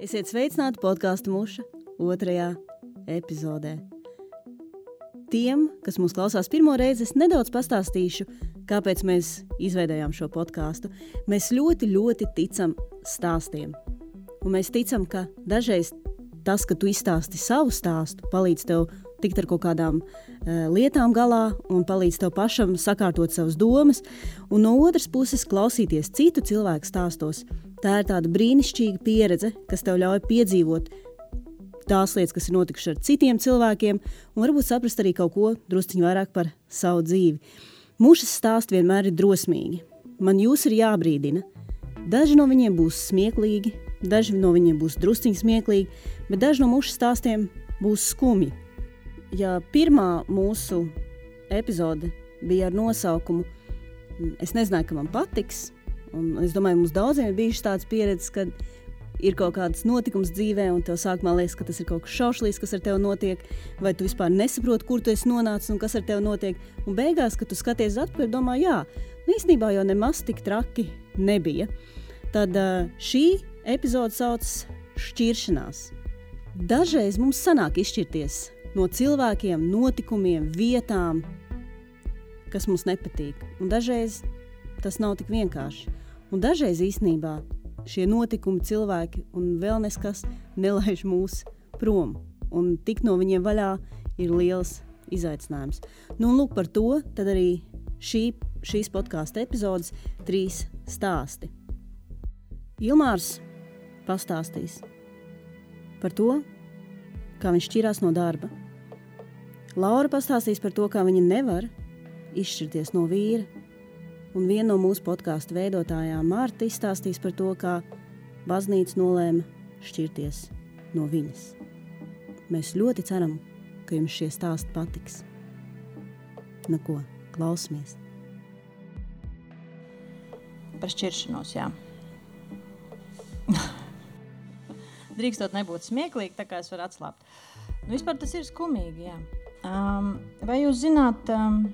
Esiet sveicināti podkāstu muša otrajā epizodē. Tiem, kas mūs klausās pirmo reizi, es nedaudz pastāstīšu, kāpēc mēs izveidojām šo podkāstu. Mēs ļoti, ļoti ticam stāstiem. Un mēs ticam, ka dažreiz tas, ka tu izstāsti savu stāstu, palīdz tev tikt ar kaut kādām uh, lietām galā un palīdz tev pašam sakārtot savas domas, un no otras puses klausīties citu cilvēku stāstos. Tā ir tāda brīnišķīga pieredze, kas tev ļauj piedzīvot tās lietas, kas ir notikušas ar citiem cilvēkiem, un varbūt saprast arī kaut ko drusciņu vairāk par savu dzīvi. Mūžas stāsti vienmēr ir drosmīgi. Man jūs ir jābrīdina. Daži no viņiem būs smieklīgi, Daži no viņiem būs drusciņi smieklīgi, bet daži no mūsu stāstiem būs skumji. Ja pirmā mūsu epizode bija ar nosaukumu Es nezināju, ka man patiks, un es domāju, mums daudziem ir bijušas tādas pieredzes, kad ir kaut kāds notikums dzīvē, un tev sākumā liekas, ka tas ir kaut kas šaušalīgs, kas ar tevi notiek, vai tu vispār nesaproti, kur tu esi nonācis un kas ar tevi notiek. Un beigās, kad tu skaties atpakaļ, domā, jā, īstenībā jau nemaz tik traki nebija. Tad šī epizode saucas Šķiršanās. Dažreiz mums sanāk izšķirties no cilvēkiem, notikumiem, vietām, kas mums nepatīk. Un dažreiz tas nav tik vienkārši. Un dažreiz īstenībā šie notikumi, cilvēki un vēl neskas nelaiž mūs prom. Un tikt no viņiem vaļā ir liels izaicinājums. Nu, lūk, par to arī šī, šīs podkāstu epizodes trīs stāsti. Ilmārs pastāstīs par to, kā viņš šķirās no darba. Laura pastāstīs par to, kā viņa nevar izšķirties no vīra. Un viena no mūsu podkāstu veidotājām, Mārta, izstāstīs par to, kā baznīca nolēma šķirties no viņas. Mēs ļoti ceram, ka jums šie stāsti patiks. Nu ko, klausamies! Par šķiršanos, jā. drīkstot nebūt smieklīgi, tā kā es varu atslābt. Nu, vispār tas ir skumīgi. Jā. Um, vai jūs zināt, um,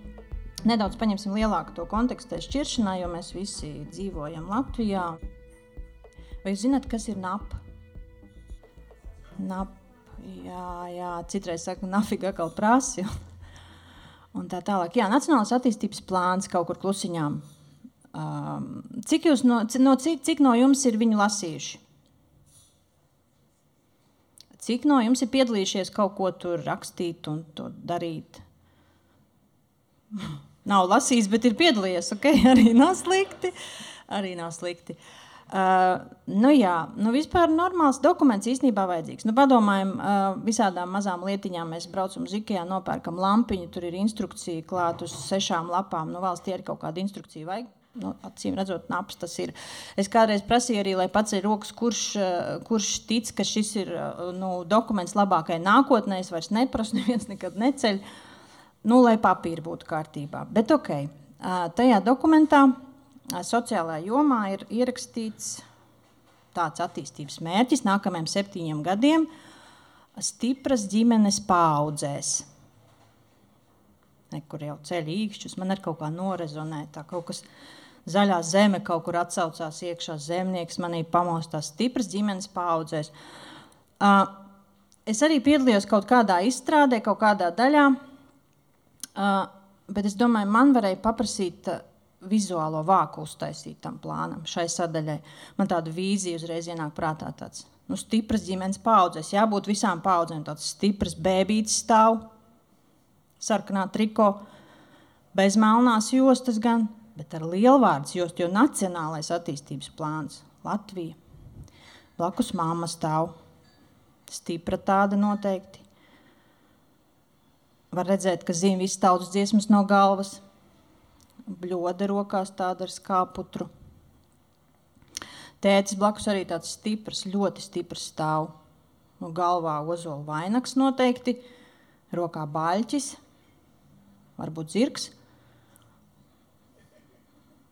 nedaudz paņemsim lielāku to kontekstu šķiršanā, jo mēs visi dzīvojam Latvijā. Vai jūs zināt, kas ir nap? Nap, jā, jā, citreiz saka, nafiga kā prasi. Un tā tālāk. Jā, Nacionālās attīstības plāns kaut kur klusiņām. Um, cik, no, no, cik, cik no jums ir viņu lasījuši? Cik no jums ir piedalījušies kaut ko tur rakstīt un darīt? Nav lasījis, bet ir piedalījies. Okay? Arī nav slikti. Arī nav slikti. Uh, nu jā, nu vispār normāls dokuments īstenībā vajadzīgs. Nu, padomājam, uh, visādām mazām lietiņām mēs braucam uz Ikea, nopērkam lampiņu, tur ir instrukcija klāt uz sešām lapām. Nu, valstī arī kaut kāda instrukcija vajag nu, acīm redzot, naps tas ir. Es kādreiz prasīju arī, lai pats ir rokas, kurš, eh, kurš tic, ka šis ir nu, dokuments labākai nākotnē. Es vairs neprasu, neviens nekad neceļ, nu, lai papīri būtu kārtībā. Bet ok, tajā dokumentā sociālajā jomā ir ierakstīts tāds attīstības mērķis nākamajiem septiņiem gadiem - stipras ģimenes paudzēs. Nekur jau ceļ īkšķus, man ir kaut kā norezonē, tā kaut kas zaļā zeme kaut kur atsaucās iekšā. Zemnieks manī pamostās stipras ģimenes paudzēs. Es arī piedalījos kaut kādā izstrādē, kaut kādā daļā, uh, bet es domāju, man varēja paprasīt. Uh, vizuālo vāku uztaisīt tam plānam, šai sadaļai. Man tāda vīzija uzreiz ienāk prātā. Tāds, nu, stipras ģimenes paudzes, jābūt visām paudzēm. Tāds stiprs bēbītis stāv, sarkanā triko, bez melnās jostas gan, bet ar lielvārdu jostu, jo Nacionālais attīstības plāns Latvija. Blakus māma stāv. Stipra tāda noteikti. Var redzēt, ka zīmē visas tautas dziesmas no galvas. Bļoda rokās tāda ar skāputru. Tēcis blakus arī tāds stiprs, ļoti stiprs stāv. No galvā ozola vainags noteikti, rokā baļķis, varbūt zirgs.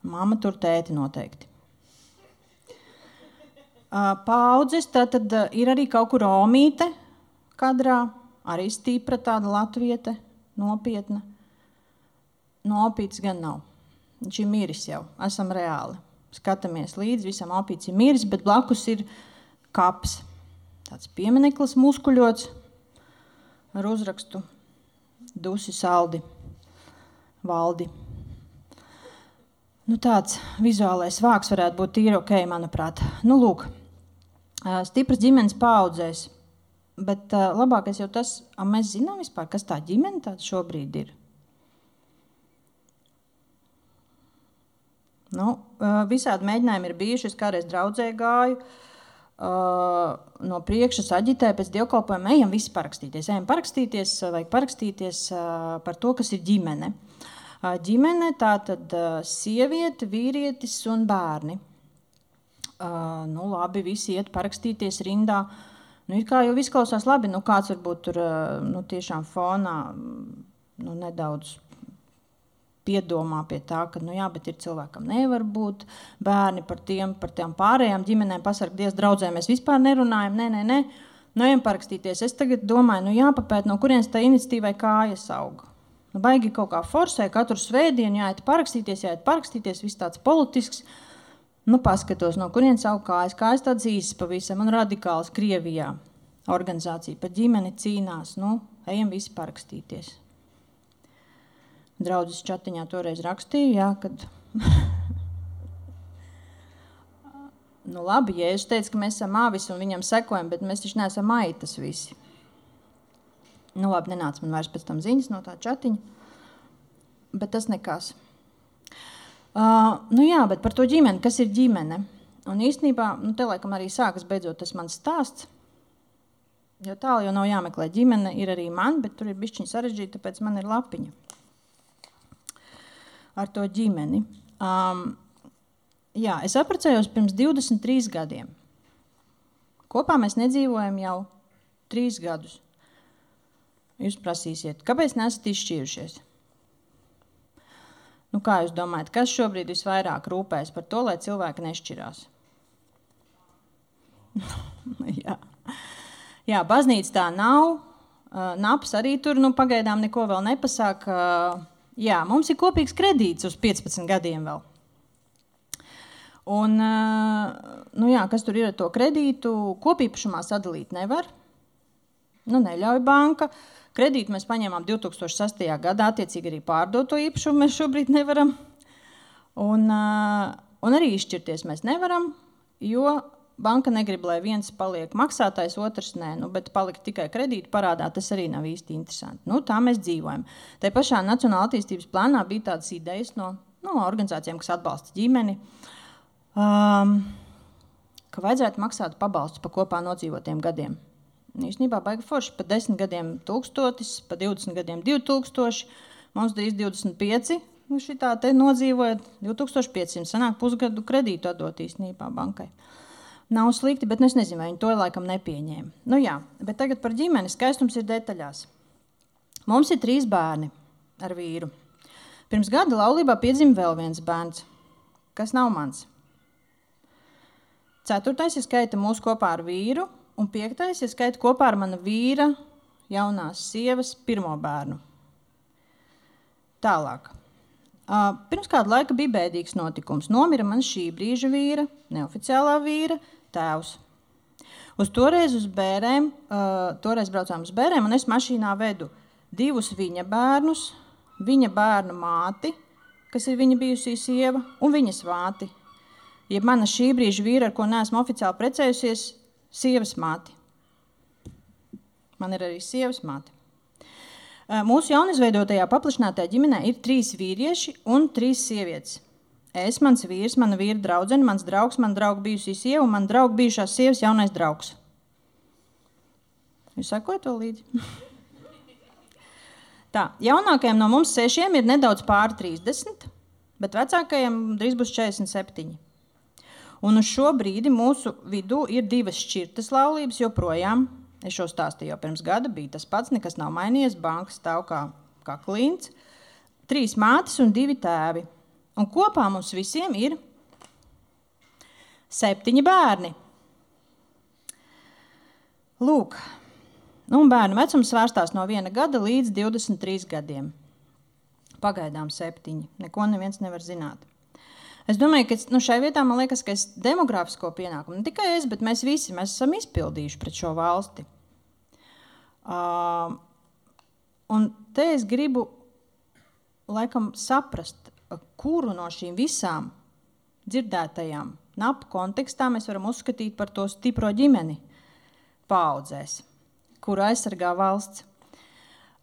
Māma tur tēti noteikti. Paudzes tad ir arī kaut kur omīte kadrā, arī stipra tāda latviete, nopietna. Nopīts gan nav. Viņš ir miris jau, esam reāli. skatāmies līdzi, visam apīts ir miris, bet blakus ir kaps. Tāds piemineklis muskuļots ar uzrakstu Dusi Saldi, Valdi. Nu, tāds vizuālais vārks varētu būt tīri ok, manuprāt. Nu, lūk, stipras ģimenes paudzēs. Bet uh, labākais jau tas, ka mēs zinām vispār, kas tā ģimene tāda šobrīd ir. Nu, uh, visādi mēģinājumi ir bijuši. Es kādreiz draudzē gāju. Uh, no priekšas aģitēja pēc dievkalpojuma, ejam visi parakstīties. Ejam parakstīties, vajag parakstīties uh, par to, kas ir ģimene. Uh, ģimene tā tad uh, sieviete, vīrietis un bērni. Uh, nu, labi, visi iet parakstīties rindā. Nu, kā jau izklausās labi, nu kāds varbūt tur uh, nu, tiešām fonā nu, nedaudz piedomā pie tā, ka nu, jā, ir cilvēkam nevar būt bērni par tiem, par tām pārējām ģimenēm, pasargties draudzēm. Mēs vispār nerunājam, nē, nē, nē. Nu, ejam parakstīties. Es tagad domāju, nu jāpapēt, no kurienes tā iniciatīvai kājas aug. Nu, baigi kaut kā forsē, katru svētdienu jāiet parakstīties, jāiet parakstīties, viss tāds politisks. Nu, paskatos, no kurienes aug kājas. Kājas tāds īsts pavisam un radikāls Krievijā. Organizācija par ģimeni cīnās. Nu, ejam visi parakstīties draudzes čatiņā toreiz rakstīju, jā, kad. nu, labi, ja es teicu, ka mēs esam āvis un viņam sekojam, bet mēs taču neesam aitas visi. Nu, labi, nenāca man vairs pēc tam ziņas no tā čatiņa, bet tas nekas. Uh, nu jā, bet par to ģimeni, kas ir ģimene? Un īstenībā, nu, te laikam arī sākas beidzot tas mans stāsts. Jo tālu jau nav jāmeklē ģimene, ir arī man, bet tur ir bišķiņa sarežģīta, tāpēc man ir lapiņa ar to ģimeni. Um, jā, es apprecējos pirms 23 gadiem. Kopā mēs nedzīvojam jau trīs gadus. Jūs prasīsiet, kāpēc neesat izšķīrušies? Nu, kā jūs domājat, kas šobrīd visvairāk rūpējas par to, lai cilvēki nešķirās? Jā. Jā, baznīca tā nav. Uh, naps arī tur nu, pagaidām neko vēl nepasaka. Uh, Jā, mums ir kopīgs kredīts uz 15 gadiem vēl. Un, nu jā, kas tur ir ar to kredītu? Kopīpašumā sadalīt nevar. Nu, neļauj banka. Kredītu mēs paņēmām 2008. gadā, attiecīgi arī pārdoto īpašumu mēs šobrīd nevaram. Un, un arī izšķirties mēs nevaram, jo banka negrib, lai viens paliek maksātājs, otrs nē, nu, bet palikt tikai kredītu parādā, tas arī nav īsti interesanti. Nu, tā mēs dzīvojam. Tā pašā Nacionālā attīstības plānā bija tādas idejas no, no organizācijām, kas atbalsta ģimeni, um, ka vajadzētu maksāt pabalstus par kopā nodzīvotiem gadiem. Īstenībā baigi forši. Pa 10 gadiem 1000, pa 20 gadiem 2000, mums drīz 25. Nu, šitā te nodzīvojot 2500, sanāk pusgadu kredītu atdot īstenībā bankai. Nav slikti, bet nu, es nezinu, vai viņi to laikam nepieņēma. Nu, jā, bet tagad par ģimeni skaistums ir detaļās. Mums ir trīs bērni ar vīru. Pirms gada laulībā piedzima vēl viens bērns, kas nav mans. Ceturtais ir skaita mūsu kopā ar vīru, un piektais ir skaita kopā ar mana vīra jaunās sievas pirmo bērnu. Tālāk. Pirms kāda laika bija bēdīgs notikums. Nomira man šī brīža vīra, neoficiālā vīra, tēvs. Uz toreiz uz bērēm, uh, toreiz braucām uz bērēm, un es mašīnā vedu divus viņa bērnus, viņa bērnu māti, kas ir viņa bijusī sieva, un viņas vāti. Ja mana šī brīža vīra, ar ko neesmu oficiāli precējusies, sievas māti. Man ir arī sievas māte. Mūsu jaunizveidotajā paplašinātajā ģimenē ir trīs vīrieši un trīs sievietes. Es, mans vīrs, mana vīra draudzene, mans draugs, mana drauga bijusī sieva un mana drauga bijušās sievas jaunais draugs. Jūs sekojat to līdzi? Tā, jaunākajam no mums sešiem ir nedaudz pāri 30, bet vecākajam drīz būs 47. Un uz šo brīdi mūsu vidū ir divas šķirtas laulības joprojām. Es šo stāstīju jau pirms gada, bija tas pats, nekas nav mainījies. Banka stāv kā, kā klints. Trīs mātes un divi tēvi. Un kopā mums visiem ir septiņi bērni. Lūk, nu, bērnu vecums svērstās no viena gada līdz 23 gadiem. Pagaidām septiņi. Neko neviens nevar zināt. Es domāju, ka nu, šai vietā man liekas, ka es demogrāfisko pienākumu, ne tikai es, bet mēs visi mēs esam izpildījuši pret šo valsti. Uh, un te es gribu laikam saprast, kuru no šīm visām dzirdētajām napu kontekstā mēs varam uzskatīt par to stipro ģimeni paudzēs, kuru aizsargā valsts.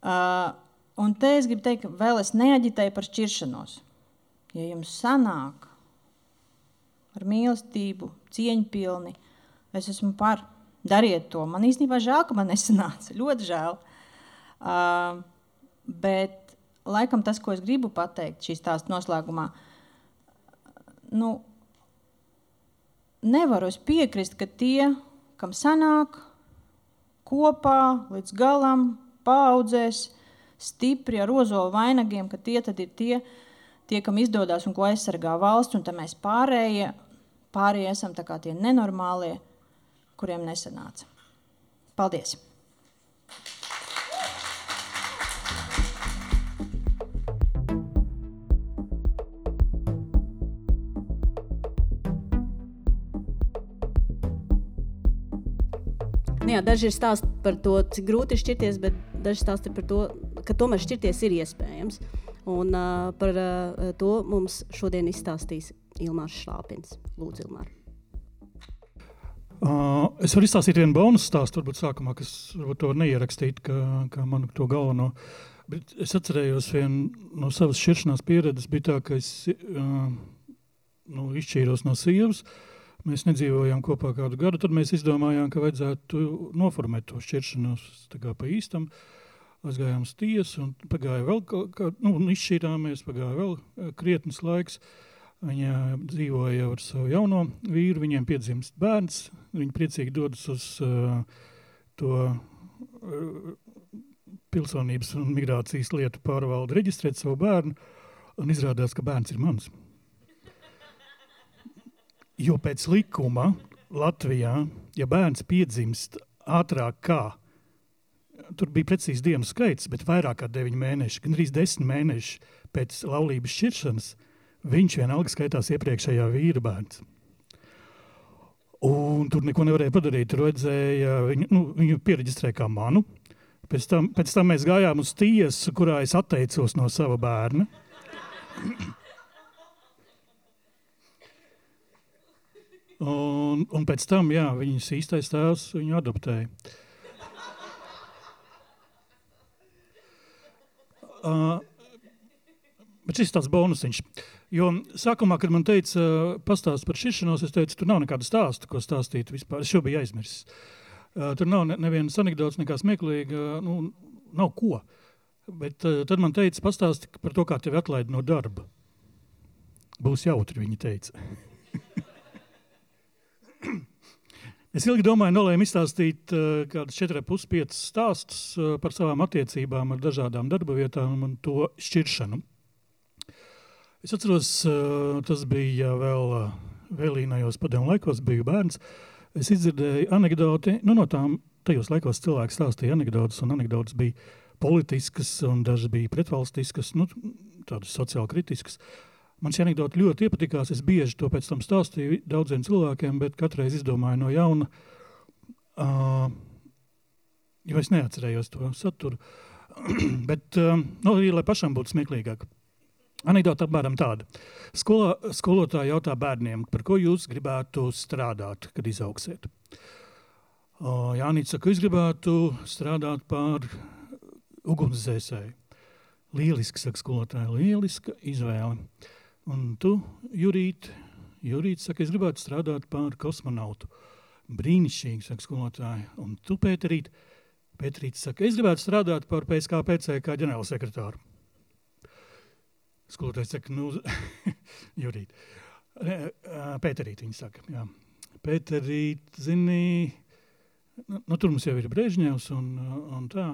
Uh, un te es gribu teikt, ka vēl es neaģitēju par šķiršanos. Ja jums sanāk ar mīlestību, cieņpilni. Es esmu par. Dariet to. Man īstenībā žēl, ka man nesanāca. Ļoti žēl. Uh, bet laikam tas, ko es gribu pateikt šīs tās noslēgumā, nu, nevaru es piekrist, ka tie, kam sanāk kopā līdz galam, paudzēs, stipri ar ozolu vainagiem, ka tie tad ir tie, tie, kam izdodas un ko aizsargā valsts, un mēs pārējie, pārējie esam tie nenormālie, kuriem nesanāca. Paldies! Nu jā, daži ir stāsti par to, cik grūti ir šķirties, bet daži stāsti par to, ka tomēr šķirties ir iespējams. Un, uh, par uh, to mums šodien izstāstīs Ilmārs Šlāpins. Lūdzu, Ilmār. Uh, es varu izstāstīt vienu bonus stāstu, varbūt sākumā, kas varbūt to neierakstīt, kā, kā manu to galveno. Bet es atcerējos vienu no savas šķiršanās pieredzes, bija tā, ka es uh, nu, izšķīros no sievas. Mēs nedzīvojām kopā kādu gadu, tad mēs izdomājām, ka vajadzētu noformēt to šķiršanos pa īstam. Aizgājām uz tiesu, un pagāja vēl kaut kā, nu, izšķīrāmies, pagāja vēl krietnes laiks. Uh, Viņa dzīvoja ar savu jauno vīru, viņiem piedzimst bērns. Viņa priecīgi dodas uz uh, to uh, pilsonības un migrācijas lietu pārvaldu, reģistrēt savu bērnu. Un izrādās, ka bērns ir mans. Jo pēc likuma Latvijā, ja bērns piedzimst ātrāk kā tur bija precīzi dienu skaits, bet vairāk kā 9 mēneši, gan arī 10 mēneši pēc laulības šķiršanas, viņš vienalga skaitās iepriekšējā vīra bērns. Un tur neko nevarēja padarīt. Tur vajadzēja viņu, nu, viņu pieregistrēt kā manu. Pēc tam, pēc tam mēs gājām uz tiesu, kurā es atteicos no sava bērna. Un, un pēc tam, jā, viņas īstais tēvs viņu adoptēja. Uh, bet šis tāds bonusiņš. Uh, Jo sākumā, kad man teica, pastāst par šķiršanos, es teicu, tur nav nekāda stāsta, ko stāstīt vispār. Es jau biju aizmirsis. Uh, tur nav ne, nevienas anekdotas, nekā smieklīga, nu, nav ko. Bet uh, tad man teica, pastāsti par to, kā tevi atlaida no darba. Būs jautri, viņi teica. es ilgi domāju, nolēmu izstāstīt uh, kādus 4,5 stāstus uh, par savām attiecībām ar dažādām darba vietām un to šķiršanu. Es atceros, tas bija vēl vēlīnajos padomu laikos, biju bērns. Es izdzirdēju anekdoti, nu, no tām tajos laikos cilvēki stāstīja anekdotas, un anekdotas bija politiskas, un dažas bija pretvalstiskas, nu, tādas sociāli kritiskas. Man šī anekdote ļoti iepatikās. Es bieži to pēc tam stāstīju daudziem cilvēkiem, bet katreiz izdomāju no jauna, uh, jo es neatcerējos to saturu. bet, uh, nu, arī, lai pašam būtu smieklīgāk. Anekdote apmēram tāda. Skolā, skolotāja jautā bērniem, par ko jūs gribētu strādāt, kad izauksiet. Jānis saka, es gribētu strādāt par ugunsdzēsēju. Lieliski, saka skolotāja, lieliska izvēle. Un tu, Jurīt, Jurīt saka, es gribētu strādāt par kosmonautu. Brīnišķīgi, saka skolotāja. Un tu, Pēterīt, Pēterīt saka, es gribētu strādāt par PSKPC kā ģenerālsekretāru. Skolotājs saka, nu, Jurīt. Pēterīt, viņa saka, jā. Pēterīt, zini, nu, nu, tur mums jau ir Brežņevs un, un tā.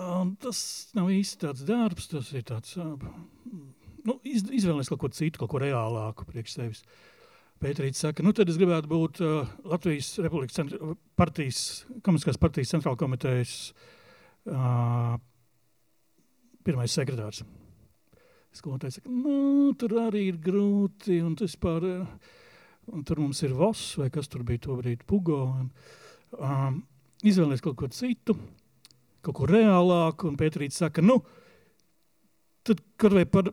Un tas nav īsti tāds darbs, tas ir tāds, nu, iz, izvēlēs kaut ko citu, kaut ko reālāku priekš sevis. Pēterīts saka, nu tad es gribētu būt uh, Latvijas Republikas centra, partijas, komunistiskās partijas centrāla komitejas uh, pirmais sekretārs. Skolotāji saka, nu, tur arī ir grūti, un tas par, un tur mums ir voss, vai kas tur bija to brīdi, pugo. Un, um, izvēlēties kaut ko citu, kaut ko reālāku, un Pēterīts saka, nu, tad, kad vai par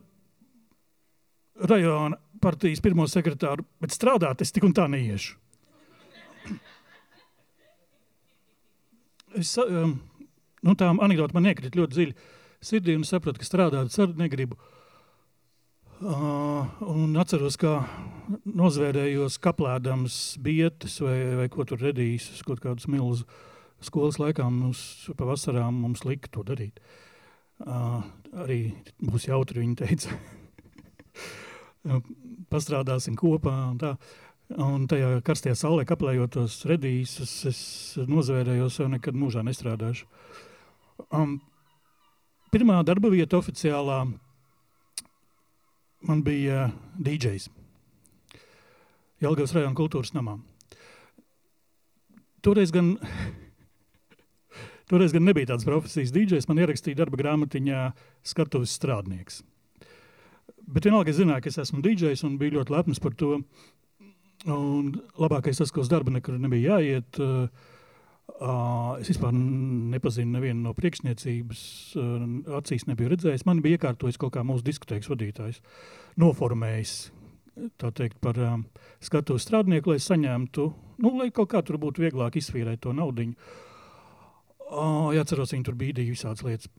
rajona partijas pirmo sekretāru, bet strādāt es tik un tā neiešu. Es, um, nu, tā anekdote man iekrita ļoti dziļi sirdī un sapratu, ka strādāt arī negribu. Uh, un atceros, kā nozvērējos kaplēdams bietes vai, vai ko tur redījis, kaut kādus milzu skolas laikā mums pavasarā mums lika to darīt. Uh, arī būs jautri, viņi teica. Pastrādāsim kopā un tā. Un tajā karstajā saulē kaplējot tos redīsus, es nozvērējos, jau nekad mūžā nestrādāšu. Um, pirmā darba vieta oficiālā man bija DJs. Jelgavas rajona kultūras namā. Toreiz gan, toreiz gan nebija tāds profesijas DJs. Man ierakstīja darba grāmatiņā skatuves strādnieks. Bet vienalga es zināju, ka es esmu DJs un biju ļoti lepns par to. Un labākais tas, ka uz darbu nekur nebija jāiet. Uh, es vispār nepazinu nevienu no priekšniecības, uh, acīs nebiju redzējis. Man bija iekārtojis kaut kā mūsu diskotēkas vadītājs, noformējis teikt, par um, skatuves strādnieku, lai saņemtu, nu, lai kaut kā tur būtu vieglāk izsvīrēt to naudu. Uh, jāatcerās, viņi tur bīdīja visādas lietas.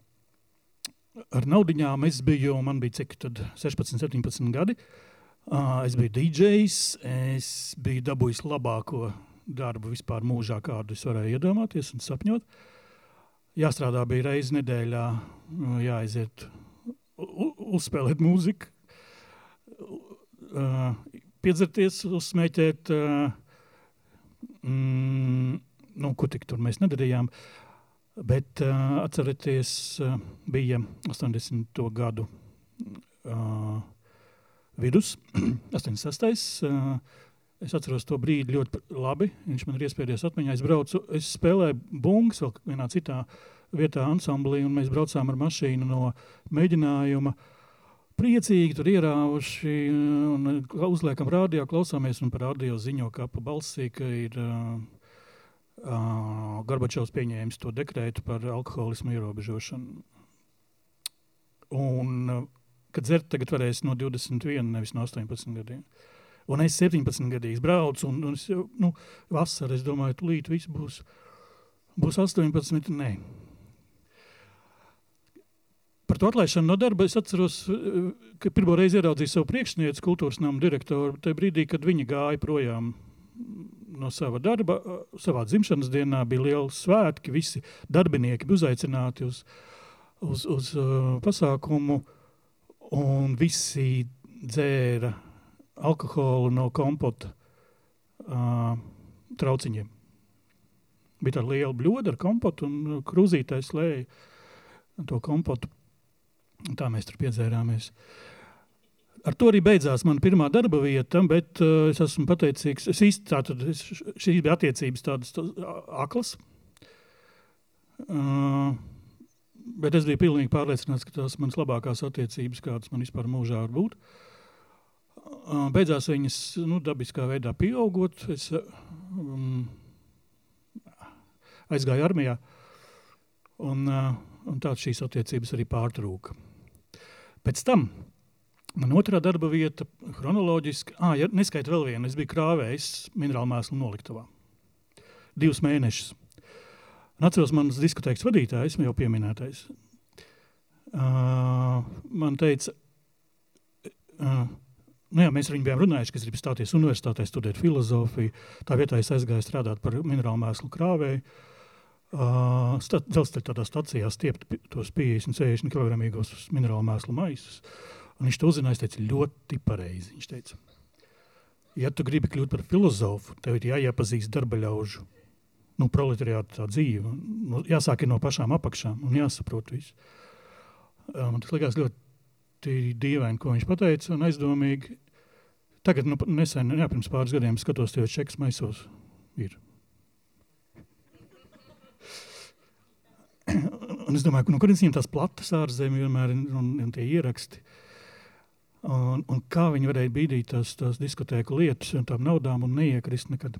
Ar naudiņām es biju, man bija cik tad 16, 17 gadi. Uh, es biju DJs, es biju dabūjis labāko darbu vispār mūžā, kādu es varēju iedomāties un sapņot. Jāstrādā bija reizes nedēļā, jāaiziet uzspēlēt mūziku, piedzerties, uzsmēķēt, mm, nu, ko tik tur mēs nedarījām. Bet atcerieties, bija 80. gadu vidus, 86. Uh, Es atceros to brīdi ļoti labi. Viņš man ir iespējies atmiņā. Es braucu, es spēlēju bungas vēl vienā citā vietā, ansamblī, un mēs braucām ar mašīnu no mēģinājuma. Priecīgi tur ierāvuši, un uzliekam rādio, klausāmies, un par rādio ziņo, ka pa balsī, ka ir uh, uh, Gorbačovs pieņēmis to dekrētu par alkoholismu ierobežošanu. Un, uh, kad dzert tagad varēs no 21, nevis no 18 gadiem. Uh, Un es 17 gadīgs braucu, un, un es jau, nu, vasarā, es domāju, tūlīt viss būs, būs 18, nē. Par to atlaišanu no darba es atceros, ka pirmo reizi ieraudzīju savu priekšnieci, kultūras nama direktoru, tajā brīdī, kad viņa gāja projām no sava darba, savā dzimšanas dienā bija liela svētki, visi darbinieki bija uzaicināti uz, uz, uz uh, pasākumu, un visi dzēra alkoholu no kompota uh, trauciņiem. Bija tāda liela bļoda ar kompotu un krūzītais lēja to kompotu. Tā mēs tur piedzērāmies. Ar to arī beidzās mana pirmā darba vieta, bet uh, es esmu pateicīgs. Es es, šīs bija attiecības tādas tā, aklas. Uh, bet es biju pilnīgi pārliecināts, ka tās manas labākās attiecības, kādas man vispār mūžā var būt. Uh, Beidzās viņas nu, dabiskā veidā pieaugot. Es um, aizgāju armijā, un, uh, un tādas šīs attiecības arī pārtrūka. Pēc tam man otrā darba vieta, chronoloģiski, ah, ja neskaita vēl vienu, es biju krāvējs minerālu mēslu noliktavā. Divus mēnešus. Un atceros manas diskotēkas vadītājs, jau pieminētais. Uh, man teica, uh, Nu, jā, mēs ar viņu bijām runājuši, ka es gribu stāties universitātē, studēt filozofiju. Tā vietā es aizgāju strādāt par minerālu mēslu krāvēju. Uh, Dzelzceļa tādā stācijā stiept tos 50, 60 kg minerālu mēslu maisus. Un viņš to uzzināja, es teicu, ļoti pareizi. Viņš teica, ja tu gribi kļūt par filozofu, tev ir jāiepazīst darba ļaužu, nu, proletariāta dzīve. Nu, jāsāk no pašām apakšām un jāsaprot visu. Uh, man tas likās ļoti ļoti dīvaini, ko viņš teica, un aizdomīgi. Tagad, nu, nesen, jā, pirms pāris gadiem, skatos, tie čekas maisos ir. Un es domāju, ka, nu, kur viņiem tās platas ārzemē vienmēr ir un, un tie ieraksti. Un, un kā viņi varēja bīdīt tās, tās diskotēku lietas un tām naudām un neiekrist nekad.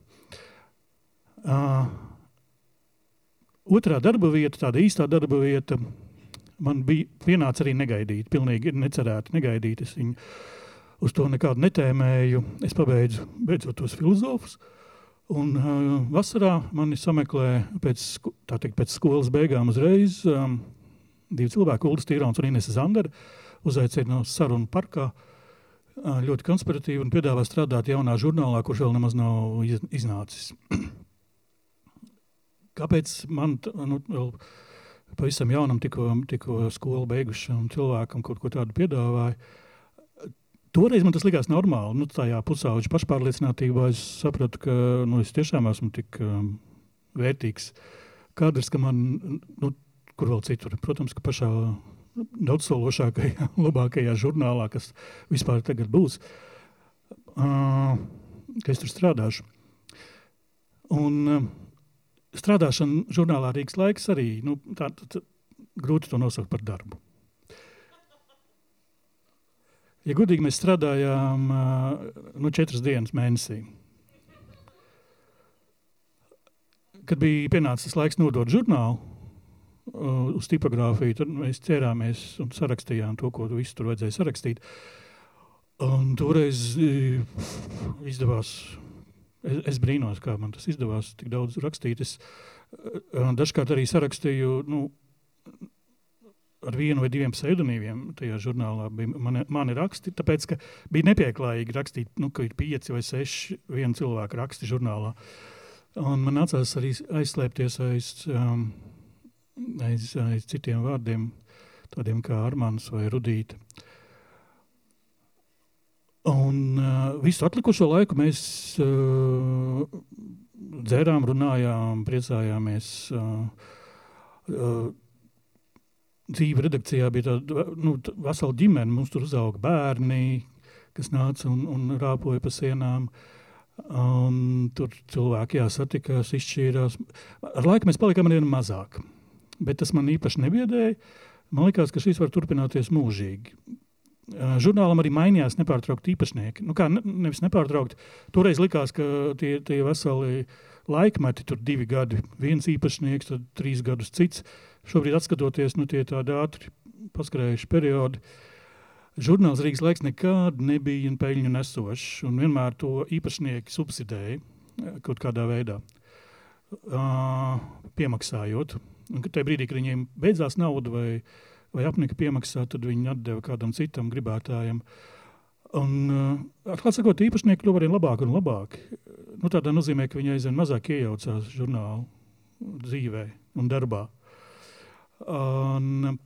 Uh, otrā darba vieta, tāda īstā darba vieta, man bija pienāca arī negaidīt, pilnīgi necerēti negaidīt. Es viņu uz to nekādu netēmēju. Es pabeidzu beidzot tos filozofus. Un uh, vasarā mani sameklē pēc, teikt, pēc skolas beigām uzreiz um, divi cilvēki, Ulas Tīrāns un Inese Zandera, uzaicina uz sarunu parkā. Uh, ļoti konspiratīvi un piedāvā strādāt jaunā žurnālā, kurš vēl nemaz nav iz, iznācis. Kāpēc man nu, vēl pavisam jaunam, tikko, tikko skolu beigušam cilvēkam kaut ko tādu piedāvāja? Toreiz man tas likās normāli. Nu, tajā pusauģa pašpārliecinātībā es sapratu, ka nu, es tiešām esmu tik um, vērtīgs kadrs, ka man, nu, kur vēl citur, protams, ka pašā daudzsološākajā, labākajā žurnālā, kas vispār tagad būs, uh, ka es tur strādāšu. Un uh, strādāšana žurnālā Rīgas laiks arī, nu, tā, tā, tā, grūti to nosaukt par darbu. Ja godīgi mēs strādājām nu, četras dienas mēnesī. Kad bija pienācis laiks nodot žurnālu uz tipogrāfiju, tad mēs ķērāmies un sarakstījām to, ko visu tur vajadzēja sarakstīt. Un toreiz izdevās, es, es brīnos, kā man tas izdevās tik daudz rakstīt. Es dažkārt arī sarakstīju nu, ar vienu vai diviem pseidonīmiem tajā žurnālā bija mani, mani raksti, tāpēc, ka bija nepieklājīgi rakstīt, nu, ka ir pieci vai seši viena cilvēka raksti žurnālā. Un man nācās arī aizslēpties aiz, um, aiz, aiz citiem vārdiem, tādiem kā Armāns vai Rudīta. Un uh, visu atlikušo laiku mēs uh, dzērām, runājām, priecājāmies. Uh, uh, dzīve redakcijā bija tāda nu, vesela ģimene. Mums tur uzauga bērni, kas nāca un, un rāpoja pa sienām. Un tur cilvēki jāsatikās, izšķīrās. Ar laiku mēs palikām ar vienu mazāk. Bet tas man īpaši nebiedēja. Man liekas, ka šis var turpināties mūžīgi. Žurnālam arī mainījās nepārtraukti īpašnieki. Nu, kā, ne, nevis nepārtraukti. Toreiz likās, ka tie, tie veseli laikmeti, tur divi gadi, viens īpašnieks, tad trīs gadus cits. Šobrīd, skatoties, nu, tie tādi ātri paskrējuši periodi, žurnāls Rīgas laiks nekad nebija peļņu nesošs, un vienmēr to īpašnieki subsidēja kaut kādā veidā, uh, piemaksājot. Un tajā brīdī, kad viņiem beidzās nauda vai, vai apnika piemaksāt, tad viņi atdeva kādam citam gribētājam. Un, uh, atklāt sakot, īpašnieki kļuva arvien labāk un labāk. Nu, tādā nozīmē, ka viņi aizvien mazāk iejaucās žurnālu dzīvē un darbā. Un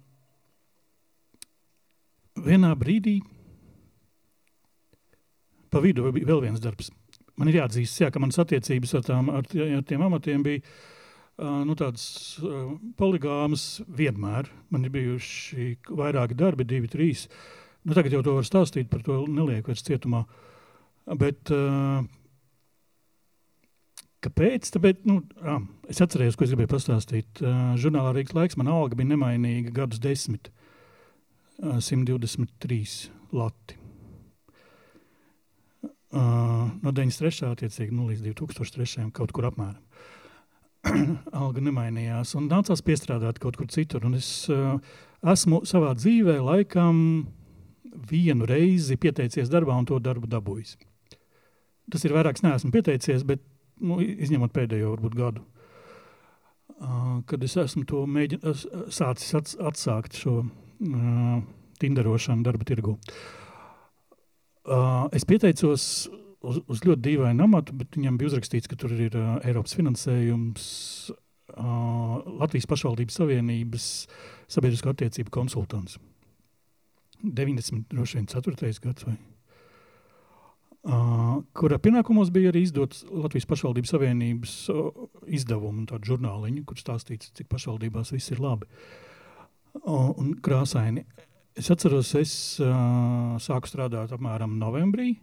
vienā brīdī pa vidu vēl viens darbs. Man ir jāatzīst, jā, ka manas attiecības ar, tām, ar, ar tiem amatiem bija uh, nu, tādas uh, poligāmas vienmēr. Man ir bijuši vairāki darbi, divi, trīs. Nu, tagad jau to var stāstīt, par to nelieku vairs cietumā. Bet uh, Kāpēc? Tāpēc, nu, ā, es atceros, ko es gribēju pastāstīt. Uh, žurnālā Rīgas laiks man alga bija nemainīga gadus desmit. Uh, 123 lati. Uh, no 93. attiecīgi nu, līdz 2003. kaut kur apmēram. alga nemainījās un nācās piestrādāt kaut kur citur. Un es uh, esmu savā dzīvē laikam vienu reizi pieteicies darbā un to darbu dabūjis. Tas ir vairāks, neesmu pieteicies, bet nu, izņemot pēdējo varbūt, gadu, uh, kad es esmu to mēģin, es, sācis ats, atsākt šo uh, tinderošanu darba tirgu. Uh, es pieteicos uz, uz ļoti dīvainu amatu, bet viņam bija uzrakstīts, ka tur ir uh, Eiropas finansējums, uh, Latvijas pašvaldības savienības sabiedrisko attiecību konsultants. 90, droši vien 4. gads vai Uh, kura pienākumos bija arī izdots Latvijas pašvaldības savienības uh, izdevumu, tādu žurnāliņu, kur stāstīts, cik pašvaldībās viss ir labi uh, un krāsaini. Es atceros, es uh, sāku strādāt apmēram novembrī.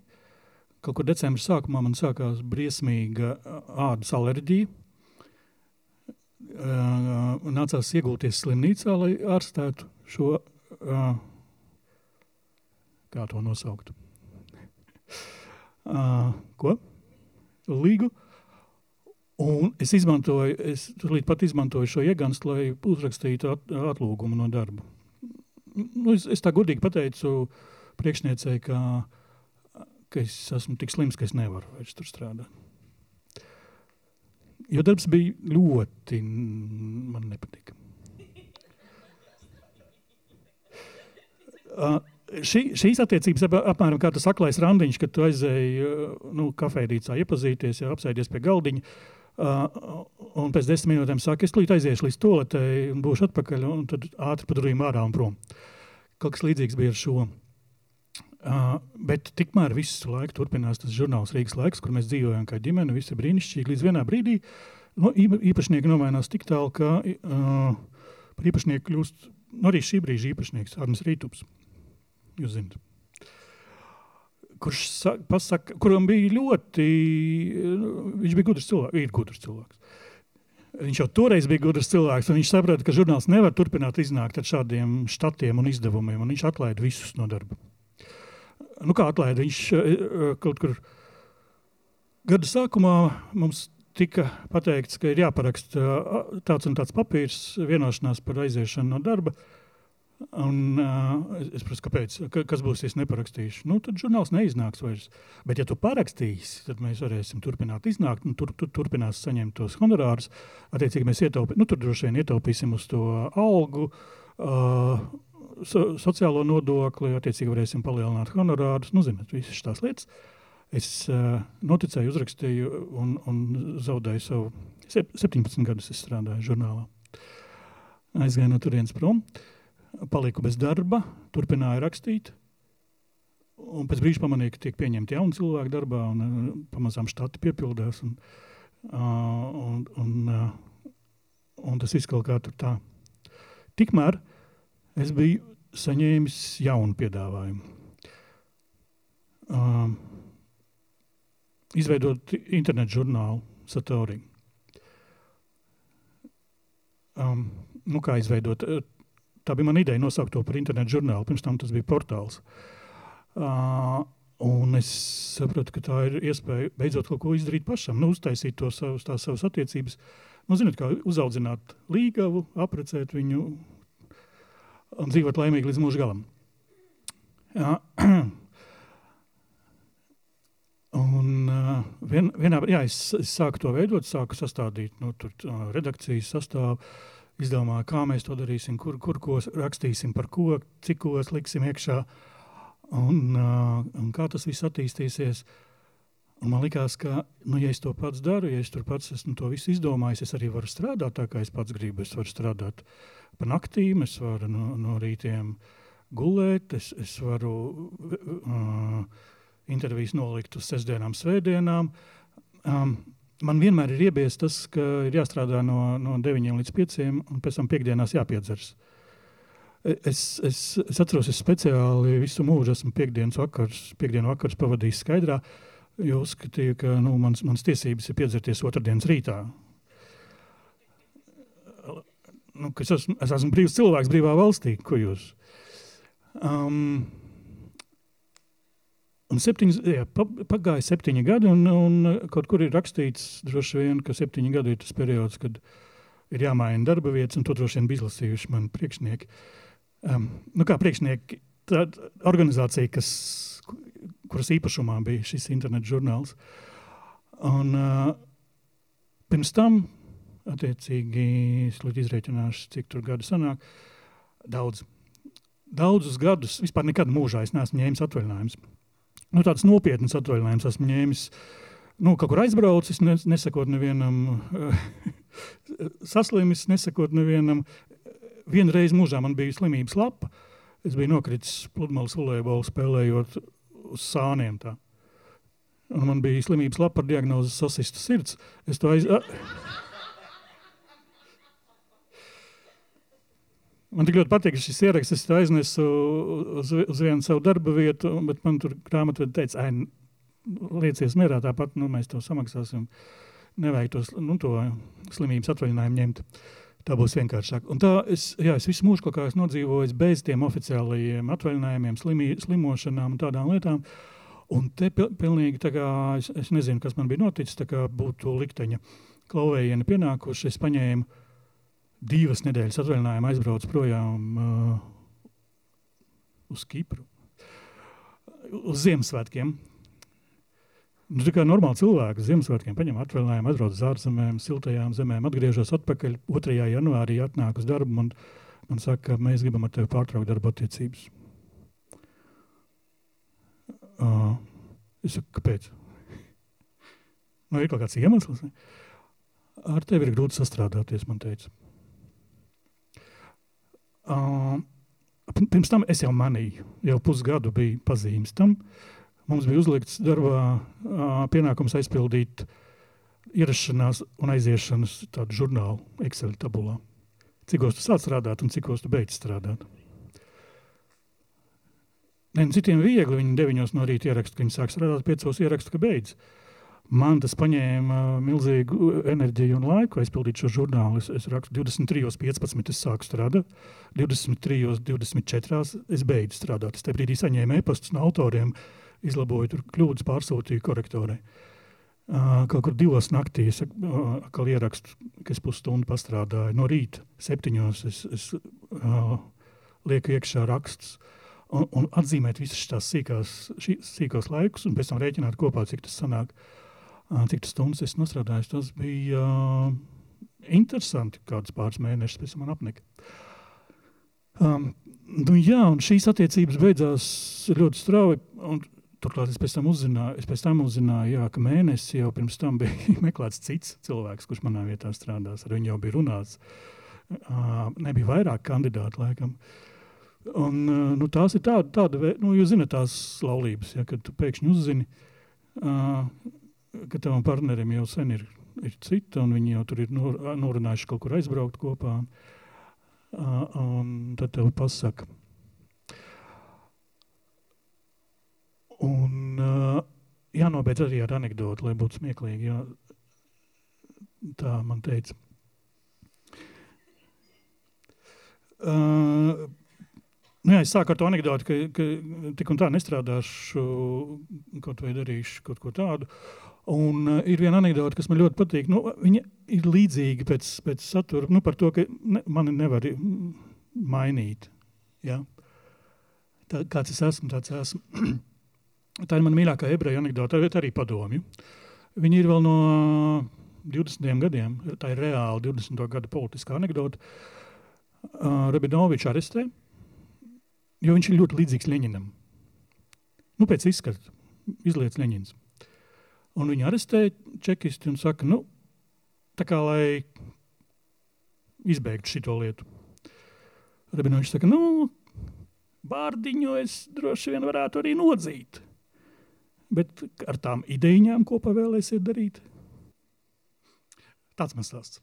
Kaut kur decembrī sākumā man sākās briesmīga ādas alerģija. Uh, nācās iegulties slimnīcā, lai ārstētu šo uh, kā to nosaukt. Uh, ko? Līgu. Un es izmantoju, es tulīt pat izmantoju šo ieganstu, lai uzrakstītu at, atlūgumu no darba. Nu, es, es tā godīgi pateicu priekšniecei, ka, ka es esmu tik slims, ka es nevaru vairs tur strādāt. Jo darbs bija ļoti, man nepatika. Uh, šī, šīs attiecības ap, apmēram kā tas aklais randiņš, kad tu aizēji nu, kafejnīcā iepazīties, ja apsēdies pie galdiņa. Uh, un pēc desmit minūtēm saka, es līdz aiziešu līdz toaletei un būšu atpakaļ, un tad ātri pa durvīm ārā un prom. Kaut kas līdzīgs bija ar šo. Uh, bet tikmēr visu laiku turpinās tas žurnāls Rīgas laiks, kur mēs dzīvojam kā ģimene, viss ir brīnišķīgi. Līdz vienā brīdī nu, īpašnieki nomainās tik tālu, ka uh, par īpašnieku kļūst nu, arī šī brīža īpašnieks Arnis Rītups. Jūs zināt. Kurš pasaka, kuram bija ļoti, viņš bija gudrs cilvēks, ir gudrs cilvēks. Viņš jau toreiz bija gudrs cilvēks, un viņš saprata, ka žurnāls nevar turpināt iznākt ar šādiem štatiem un izdevumiem, un viņš atlaida visus no darba. Nu, kā atlaida? Viņš eh, kaut kur gada sākumā mums tika pateikts, ka ir jāparaksta eh, tāds un tāds papīrs, vienošanās par aiziešanu no darba. Un, uh, es saprotu, kāpēc. Ka, kas būs, ja es neparakstīšu? Nu, tad žurnāls neiznāks vairs. Bet, ja tu parakstīsi, tad mēs varēsim turpināt iznākt, un tur, tur turpinās saņemt tos honorārus. Attiecīgi, mēs ietaupīsim, nu, tur droši vien ietaupīsim uz to algu, uh, so, sociālo nodokli, attiecīgi varēsim palielināt honorārus. Nu, zināt, visas šīs lietas. Es uh, noticēju, uzrakstīju un, un zaudēju savu 17 gadus. Strādāju žurnālā. Aizgāju no turienes prom. Paliku bez darba, turpināju rakstīt. Un pēc brīža pamanīju, ka tiek pieņemti jauni cilvēki darbā, un uh, pamazām štati piepildās. Un, uh, un, un, uh, un tas viss kaut kā tur tā. Tikmēr es biju saņēmis jaunu piedāvājumu. Uh, izveidot internetu žurnālu Satoriju. Um, nu, kā izveidot? Tā bija mana ideja nosaukt to par internetu žurnālu. Pirms tam tas bija portāls. Uh, Un es saprotu, ka tā ir iespēja beidzot kaut ko izdarīt pašam, nu, uztaisīt to savus, tās savas attiecības. Nu, zināt, kā uzaudzināt līgavu, apprecēt viņu un dzīvot laimīgi līdz mūža galam. Jā. Un uh, vien, vienā brīdī es, es sāku to veidot, sāku sastādīt nu, tur, uh, redakcijas sastāvu. Uh, izdomāju, kā mēs to darīsim, kur, kur ko rakstīsim, par ko, cik ko liksim iekšā un, uh, un kā tas viss attīstīsies. Un man liekas, ka, nu, ja es to pats daru, ja es tur pats esmu to visu izdomājis, es arī varu strādāt tā, kā es pats gribu. Es varu strādāt pa naktīm, es varu no, no rītiem gulēt, es, es varu uh, intervijas nolikt uz sestdienām, svētdienām. Um, man vienmēr ir iebies tas, ka ir jāstrādā no, no 9 līdz 5, un pēc tam piekdienās jāpiedzers. Es, es, es atceros, es speciāli visu mūžu esmu piekdienas vakars, piekdienu vakars pavadījis skaidrā, jo uzskatīju, ka nu, mans, mans tiesības ir piedzerties otrdienas rītā. Nu, es, esmu, es esmu brīvs cilvēks brīvā valstī, ko jūs. Um, Un septiņas, jā, pagāja septiņi gadi, un, un kaut kur ir rakstīts, vien, ka septiņi gadi ir tas periods, kad ir jāmaina darba vietas, un to droši vien bija izlasījuši mani priekšnieki. Um, nu kā priekšnieki, tā organizācija, kas, kuras īpašumā bija šis internetu žurnāls. Un, uh, pirms tam, attiecīgi, es izreikināšu, cik tur gadu sanāk, daudz. Daudzus gadus, vispār nekad mūžā es neesmu ņēmis atvaļinājumus nu, tāds nopietns atvaļinājums esmu ņēmis. Nu, kaut kur aizbraucis, nesakot nevienam, saslimis, nesakot nevienam. Vienreiz mūžā man bija slimības lapa. Es biju nokritis pludmales volejbolu spēlējot uz sāniem. Tā. Un man bija slimības lapa ar diagnozi sasista sirds. Es to aiz... Man tik ļoti patīk šis ieraksts. Es aiznesu uz, uz vienu savu darba vietu, bet man tur grāmatvedi teica, liecies mierā, tāpat nu, mēs to samaksāsim. Nevajag tos, nu, to slimības atvaļinājumu ņemt. Tā būs vienkāršāk. Un tā es, jā, es visu mūžu kā esmu nodzīvojis bez tiem oficiālajiem atvaļinājumiem, slimi, slimošanām un tādām lietām. Un te pilnīgi tā kā es, es nezinu, kas man bija noticis, tā kā būtu likteņa klauvējieni pienākuši. Es paņēmu divas nedēļas atvaļinājumu, aizbraucu projām uh, uz Kipru, uz Ziemassvētkiem. Nu, tā kā normāli cilvēki Ziemassvētkiem paņem atvaļinājumu, uz ārzemēm, siltajām zemēm, atgriežas atpakaļ 2. janvārī, atnāk uz darbu un man saka, ka mēs gribam ar tevi pārtraukt darba attiecības. Uh, es saku, kāpēc? Nu, ir kaut kāds iemesls. Ne? Ar tevi ir grūti sastrādāties, man teica. Uh, pirms tam es jau manīju, jau pusgadu bija pazīmes tam, uh, mums bija uzlikts darbā pienākums aizpildīt ierašanās un aiziešanas tādu žurnālu Excel tabulā. Cikos tu sāc strādāt un cikos tu beidz strādāt. Ne, nu, citiem viegli, viņi deviņos no rīta ieraksta, ka viņi sāk strādāt, piecos ieraksta, ka beidz. Man tas paņēma milzīgu enerģiju un laiku aizpildīt šo žurnālu. Es, es rakstu 23.15. Es sāku strādāt, 23.24. es beidzu strādāt. Es tajā brīdī saņēmu e-pastus no autoriem, uh, izlaboju tur kļūdas, pārsūtīju korektorai. Kaut kur divos naktīs atkal ierakstu, ka es pusstundu pastrādāju. No rīta septiņos es, es lieku iekšā rakstus un, un atzīmēt visas šīs sīkās, šī, sīkos laikus, un pēc tam rēķināt kopā, cik tas sanāk, cik tas stundas es nostrādāju. Tas bija interesanti, kādas pāris mēnešus pēc tam man apnika. Um, nu, jā, un šīs attiecības beidzās ļoti strauji. Turklāt es pēc tam uzzināju, es pēc tam uzzināju jā, ka mēnesi jau pirms tam bija meklēts cits cilvēks, kurš manā vietā strādās. Ar viņu jau bija runāts. Uh, nebija vairāk kandidātu, laikam. Un, uh, nu, tās ir tāda, tāda nu, jūs zināt, tās laulības, ja, kad tu pēkšņi uzzini, uh, ka tavam partnerim jau sen ir, ir cita, un viņi jau tur ir nor, norunājuši kaut kur aizbraukt kopā. Uh, un tad tev pasaka, Un uh, jānobeidz arī ar anekdoti, lai būtu smieklīgi. Jā. Tā man teica. Uh, nu jā, es sāku ar to anekdoti, ka, ka tik un tā nestrādāšu, kaut vai darīšu kaut ko tādu. Un uh, ir viena anekdote, kas man ļoti patīk. Nu, viņa ir līdzīga pēc, pēc satura, nu, par to, ka ne, mani nevar mainīt. Ja? Tā, kāds es esmu, tāds esmu. Tā ir mana mīļākā ebreju anekdote, bet arī padomju. Viņi ir vēl no 20 gadiem. Tā ir reāli 20. gada politiskā anekdote. Uh, Rabinovičs arestē, jo viņš ir ļoti līdzīgs Leņķinam. Nu, pēc izskata izlietas Leņķins. Un viņi arestē čekisti un saka, nu, tā kā lai izbeigtu šo lietu. Rabinovičs saka, nu, bārdiņu es droši vien varētu arī nodzīt. Bet ar tām idejām, ko pavēlēsiet darīt? Tāds mans stāsts.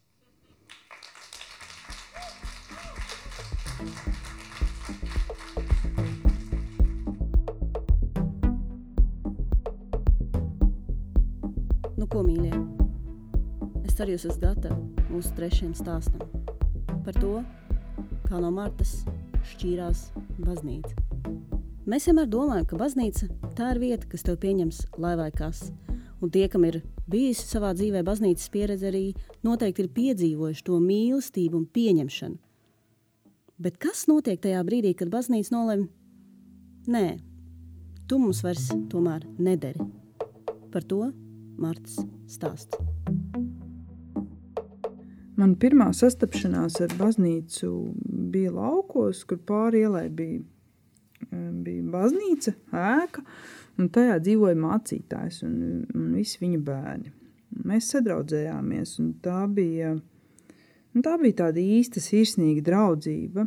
Nu, ko, mīļie? Es ceru, jūs esat gatavi mūsu trešajam stāstam par to, kā no Martas šķīrās baznīca. Mēs vienmēr domājam, ka baznīca tā ir vieta, kas tev pieņems lai vai kas. Un tie, kam ir bijusi savā dzīvē baznīcas pieredze, arī noteikti ir piedzīvojuši to mīlestību un pieņemšanu. Bet kas notiek tajā brīdī, kad baznīca nolem? Nē, tu mums vairs tomēr nederi. Par to Marts stāsts. Man pirmā sastapšanās ar baznīcu bija laukos, kur pāri ielai bija bija baznīca, ēka, un tajā dzīvoja mācītājs un, un visi viņa bērni. Mēs sadraudzējāmies, un tā bija, un tā bija tāda īsta sirsnīga draudzība,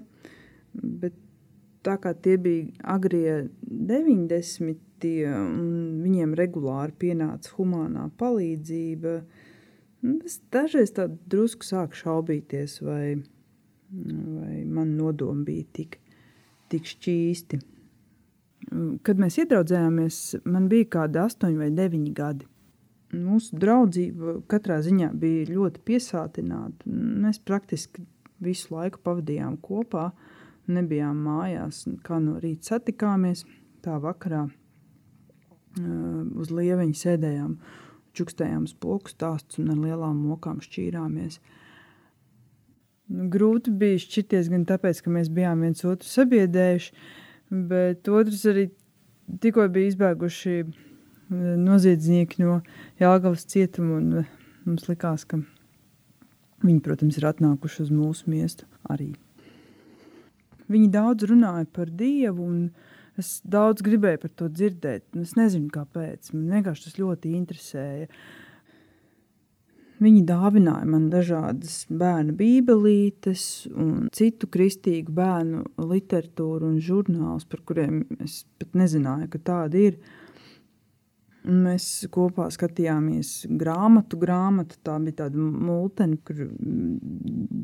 bet tā kā tie bija agrie 90. un viņiem regulāri pienāca humanā palīdzība, es dažreiz tā drusku sāku šaubīties, vai, vai man nodomi bija tik tik šķīsti. Kad mēs ieraudzījāmies, man bija kaut kādi astoņi vai deviņi gadi. Mūsu draudzība katrā ziņā bija ļoti piesātināta. Mēs praktiski visu laiku pavadījām kopā, nebijām mājās. Kā no rīta satikāmies, tā vakarā uh, uz lieveņa sēdējām, čukstējām spoku stāstus un ar lielām mokām šķīrāmies. Grūti bija šķirties gan tāpēc, ka mēs bijām viens otru sabiedrējuši, bet otrs arī tikko bija izbēguši noziedznieki no Jāgavas cietuma. Mums likās, ka viņi, protams, ir atnākuši uz mūsu miestu arī. Viņi daudz runāja par Dievu, un es daudz gribēju par to dzirdēt. Es nezinu, kāpēc. Man vienkārši tas ļoti interesēja. Viņi dāvināja man dažādas bērnu bībelītes un citu kristīgu bērnu literatūru un žurnālus, par kuriem es pat nezināju, ka tādi ir. Mēs kopā skatījāmies grāmatu, grāmatu. Tā bija tāda mūtene, kur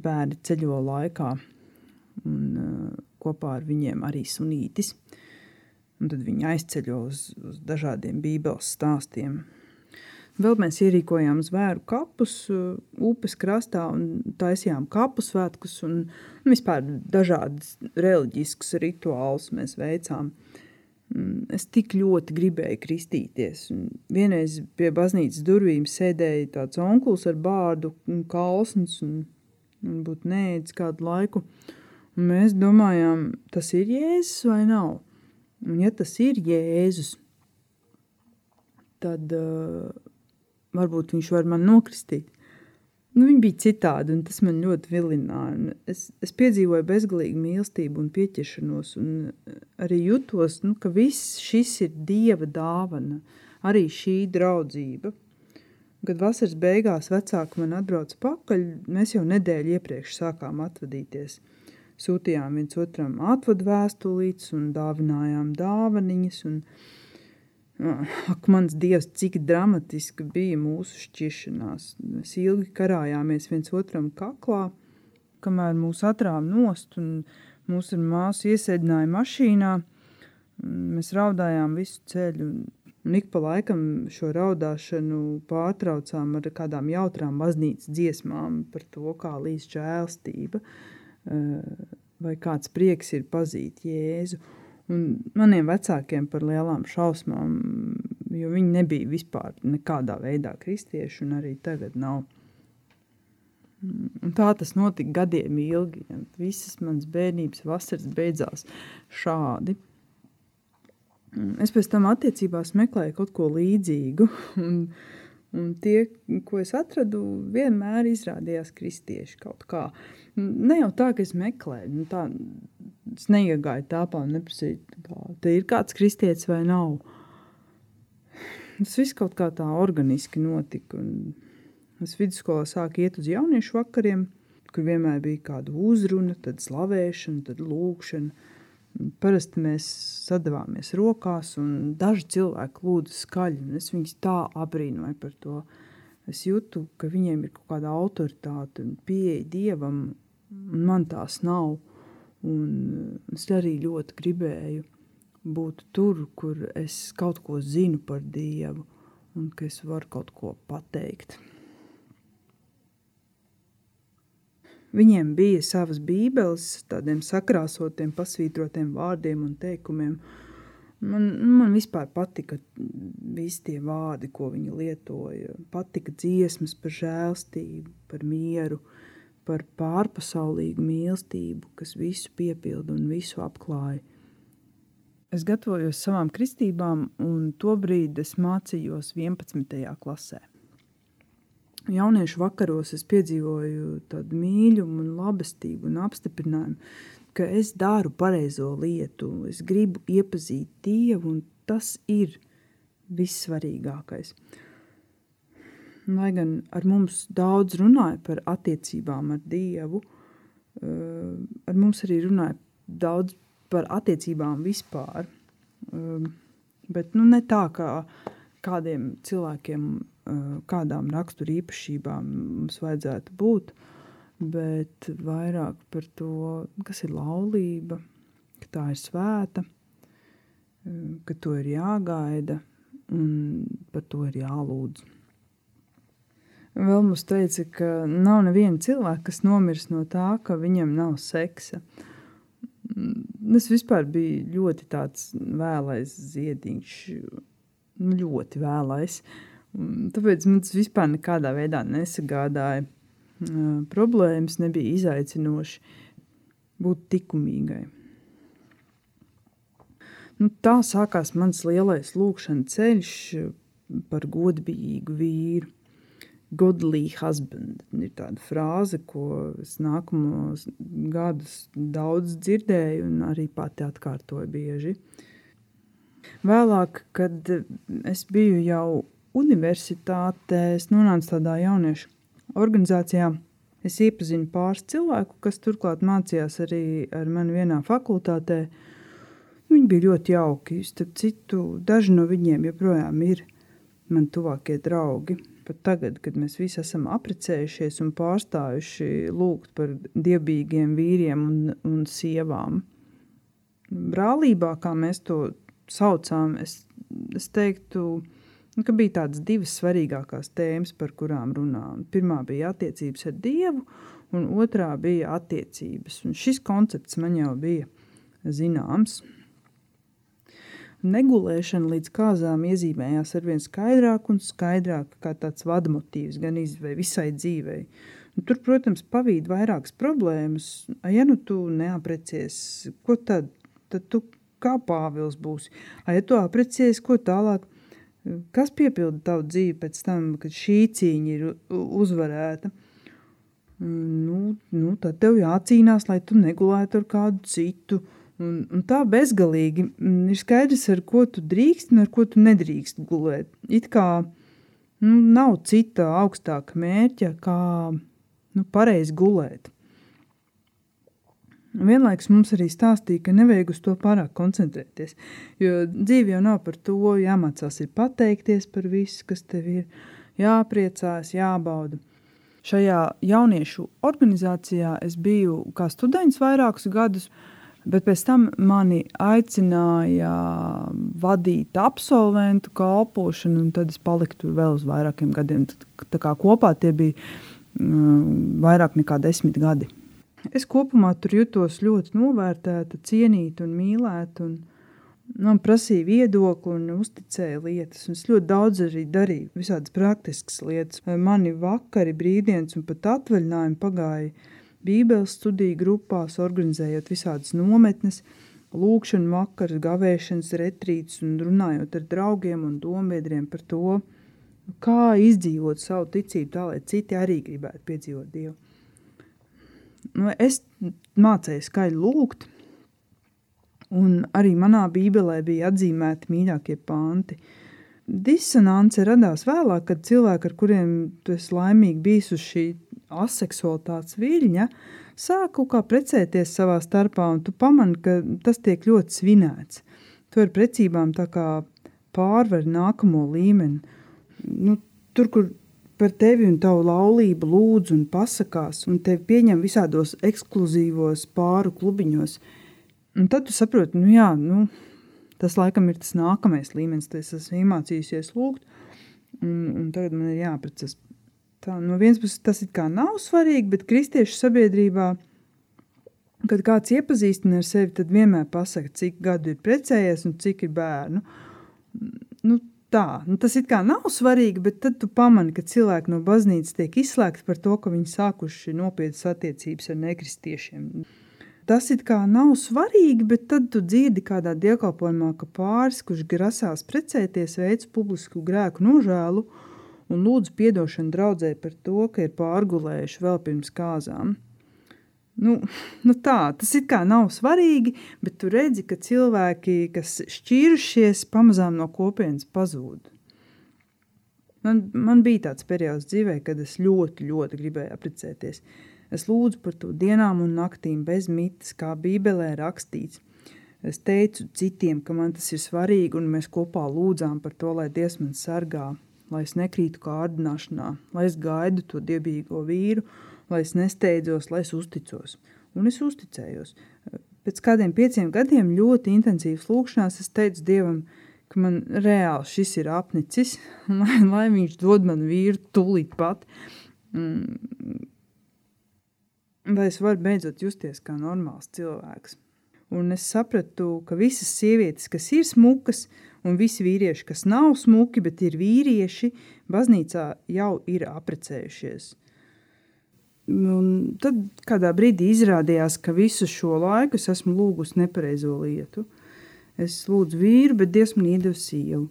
bērni ceļo laikā. Un, uh, kopā ar viņiem arī sunītis. Un tad viņi aizceļo uz, uz dažādiem bībeles stāstiem. Vēl mēs ierīkojām zvēru kapus uh, upes krastā un taisījām kapu svētkus un, vispār dažādas reliģiskas rituālus mēs veicām. Mm, es tik ļoti gribēju kristīties. Vienreiz pie baznīcas durvīm sēdēja tāds onkulis ar bārdu un kalsnes, un, un būtu neēdis kādu laiku. Un mēs domājām, tas ir Jēzus vai nav? Un ja tas ir Jēzus, tad uh, varbūt viņš var man nokristīt. Nu, viņi bija citādi, un tas man ļoti vilināja. Es, es piedzīvoju bezgalīgu mīlestību un pieķeršanos, un eh, arī jutos, nu, ka viss šis ir Dieva dāvana, arī šī draudzība. Kad vasaras beigās vecāki man atbrauca pakaļ, mēs jau nedēļu iepriekš sākām atvadīties. Sūtījām viens otram atvadu vēstulītes un dāvinājām dāvaniņas, un Ak, mans dievs, cik dramatiski bija mūsu šķiršanās. Mēs ilgi karājāmies viens otram kaklā, kamēr mūs atrāva nost un mūs ar māsu iesēdināja mašīnā. Mēs raudājām visu ceļu. Un ik pa laikam šo raudāšanu pārtraucām ar kādām jautrām baznīcas dziesmām par to, kā līdz žēlstība vai kāds prieks ir pazīt Jēzu. Un maniem vecākiem par lielām šausmām, jo viņi nebija vispār nekādā veidā kristieši, un arī tagad nav. Un tā tas notika gadiem ilgi. Visas manas bērnības vasaras beidzās šādi. Es pēc tam attiecībās meklēju kaut ko līdzīgu. Un, un tie, ko es atradu, vienmēr izrādījās kristieši kaut kā. Ne jau tā, ka es meklēju, nu tā, es neiegāju tāpā un neprasīju, kā, te ir kāds kristietis vai nav. Tas viss kaut kā tā organiski notika. Es vidusskolā sāku iet uz jauniešu vakariem, kur vienmēr bija kāda uzruna, tad slavēšana, tad lūkšana. Parasti mēs sadavāmies rokās, un daži cilvēki lūdza skaļi. Es viņus tā abrīnoju par to. Es jūtu, ka viņiem ir kaut kāda autoritāte un pieeja dievam, un man tās nav. Un es arī ļoti gribēju būt tur, kur es kaut ko zinu par Dievu un ka es varu kaut ko pateikt. Viņiem bija savas bībeles, tādiem sakrāsotiem, pasvītrotiem vārdiem un teikumiem. Man, man vispār patika visi tie vārdi, ko viņi lietoja. Patika dziesmas par žēlstību, par mieru, par pārpasaulīgu mīlestību, kas visu piepilda un visu apklāja. Es gatavojos savām kristībām, un tobrīd es mācījos 11. klasē. Jauniešu vakaros es piedzīvoju tādu mīlumu, labestību un apstiprinājumu, ka es daru pareizo lietu, es gribu iepazīt Dievu, un tas ir vissvarīgākais. Lai gan ar mums daudz runāja par attiecībām ar Dievu, eh, ar mums arī runāja daudz par attiecībām vispār. Eh, bet nu, ne tā, kā kādiem cilvēkiem, kādām rakstura īpašībām mums vajadzētu būt, bet vairāk par to, kas ir laulība, ka tā ir svēta, ka to ir jāgaida un par to ir jālūdz. Vēl mums teica, ka nav neviena cilvēka, kas nomirs no tā, ka viņam nav seksa. Es vispār biju ļoti tāds vēlais ziediņš, nu, ļoti vēlais. Tāpēc man tas vispār nekādā veidā nesagādāja problēmas, nebija izaicinoši būt likumīgai. Nu, tā sākās mans lielais lūkšanas ceļš par godīgu vīru godly husband. Ir tāda frāze, ko es nākamos gadus daudz dzirdēju un arī pati atkārtoju bieži. Vēlāk, kad es biju jau universitātē, es nonācu tādā jauniešu organizācijā. Es iepazinu pāris cilvēku, kas turklāt mācījās arī ar mani vienā fakultātē. Viņi bija ļoti jauki. Starp citu, daži no viņiem joprojām ir mani tuvākie draugi pat tagad, kad mēs visi esam apprecējušies un pārstājuši lūgt par dievbijīgiem vīriem un, un sievām. Brālībā, kā mēs to saucām, es, es teiktu, ka bija tādas divas svarīgākās tēmas, par kurām runājām. Pirmā bija attiecības ar Dievu, un otrā bija attiecības. Un šis koncepts man jau bija zināms negulēšana līdz kāzām iezīmējās ar vien skaidrāk un skaidrāk kā tāds vadmotīvs gan izvei visai dzīvei. Un tur, protams, pavīd vairākas problēmas. Ja nu tu neaprecies, ko tad? Tad tu kā pāvils būsi. Ja tu aprecies, ko tālāk? Kas piepilda tavu dzīvi pēc tam, kad šī cīņa ir uzvarēta? Nu, nu, tad tev jācīnās, lai tu negulētu ar kādu citu. Un, un tā bezgalīgi mm, ir skaidrs, ar ko tu drīkst un ar ko tu nedrīkst gulēt. It kā nu, nav cita augstāka mērķa, kā nu, pareizi gulēt. Vienlaikus mums arī stāstīja, ka nevajag uz to pārāk koncentrēties. Jo dzīve jau nav par to, jāmācās ir pateikties par visu, kas tev ir, jāpriecājas, jābauda. Šajā jauniešu organizācijā es biju kā students vairākus gadus, Bet pēc tam mani aicināja vadīt absolventu kalpošanu, un tad es paliku tur vēl uz vairākiem gadiem. Tā kā kopā tie bija um, vairāk nekā desmit gadi. Es kopumā tur jutos ļoti novērtēta, cienīta un mīlēta. Un man prasīja viedokli un uzticēja lietas. Un es ļoti daudz arī darīju, visādas praktiskas lietas. Mani vakari, brīvdienas un pat atvaļinājumi pagāja Bībeles studiju grupās, organizējot visādas nometnes, lūkšanu vakarus, gavēšanas retrītus un runājot ar draugiem un dombiedriem par to, kā izdzīvot savu ticību tā, lai citi arī gribētu piedzīvot Dievu. Nu, es mācīju skaļi lūgt, un arī manā bībelē bija atzīmēti mīļākie panti. Disonance radās vēlāk, kad cilvēki, ar kuriem tu esi laimīgi bijis uz šī aseksualitātes viļņa, sāk kaut kā precēties savā starpā, un tu pamani, ka tas tiek ļoti svinēts. Tu ar precībām tā kā pārvar nākamo līmeni. Nu, tur, kur par tevi un tavu laulību lūdz un pasakās, un tevi pieņem visādos ekskluzīvos pāru klubiņos, un tad tu saproti, nu jā, nu, tas laikam ir tas nākamais līmenis, tas esmu iemācījusies lūgt, un, un tagad man ir jāprecas Tā, no vienas puses tas nav svarīgi, bet kristiešu sabiedrībā, kad kāds iepazīstina ar sevi, tad vienmēr pasaka, cik gadu ir precējies un cik ir bērnu. Nu, tā, nu, tas it kā nav svarīgi, bet tad tu pamani, ka cilvēki no baznīcas tiek izslēgti par to, ka viņi sākuši nopietnas attiecības ar nekristiešiem. Tas it kā nav svarīgi, bet tad tu dzirdi kādā dievkalpojumā, ka pāris, kurš grasās precēties, veids publisku grēku nožēlu, un lūdzu atdošanu draudzē par to, ka ir pārgulējuši vēl pirms kāzām. Nu, nu tā, tas it kā nav svarīgi, bet tu redzi, ka cilvēki, kas šķīrušies, pamazām no kopienas pazūd. Man, man bija tāds periods dzīvē, kad es ļoti, ļoti gribēju apprecēties. Es lūdzu par to dienām un naktīm bez mitas, kā Bībelē rakstīts. Es teicu citiem, ka man tas ir svarīgi, un mēs kopā lūdzām par to, lai Dievs man sargā lai es nekrītu kārdināšanā, lai es gaidu to dievbijīgo vīru, lai es nesteidzos, lai es uzticos. Un es uzticējos. Pēc kādiem pieciem gadiem ļoti intensīvas lūkšanās es teicu Dievam, ka man reāli šis ir apnicis, lai, lai viņš dod man vīru tūlīt pat. Mm. Lai es varu beidzot justies kā normāls cilvēks. Un es sapratu, ka visas sievietes, kas ir smukas, un visi vīrieši, kas nav smuki, bet ir vīrieši, baznīcā jau ir aprecējušies. Un tad kādā brīdī izrādījās, ka visu šo laiku es esmu lūgusi nepareizo lietu. Es lūdzu vīru, bet Dievs man iedeva sievu.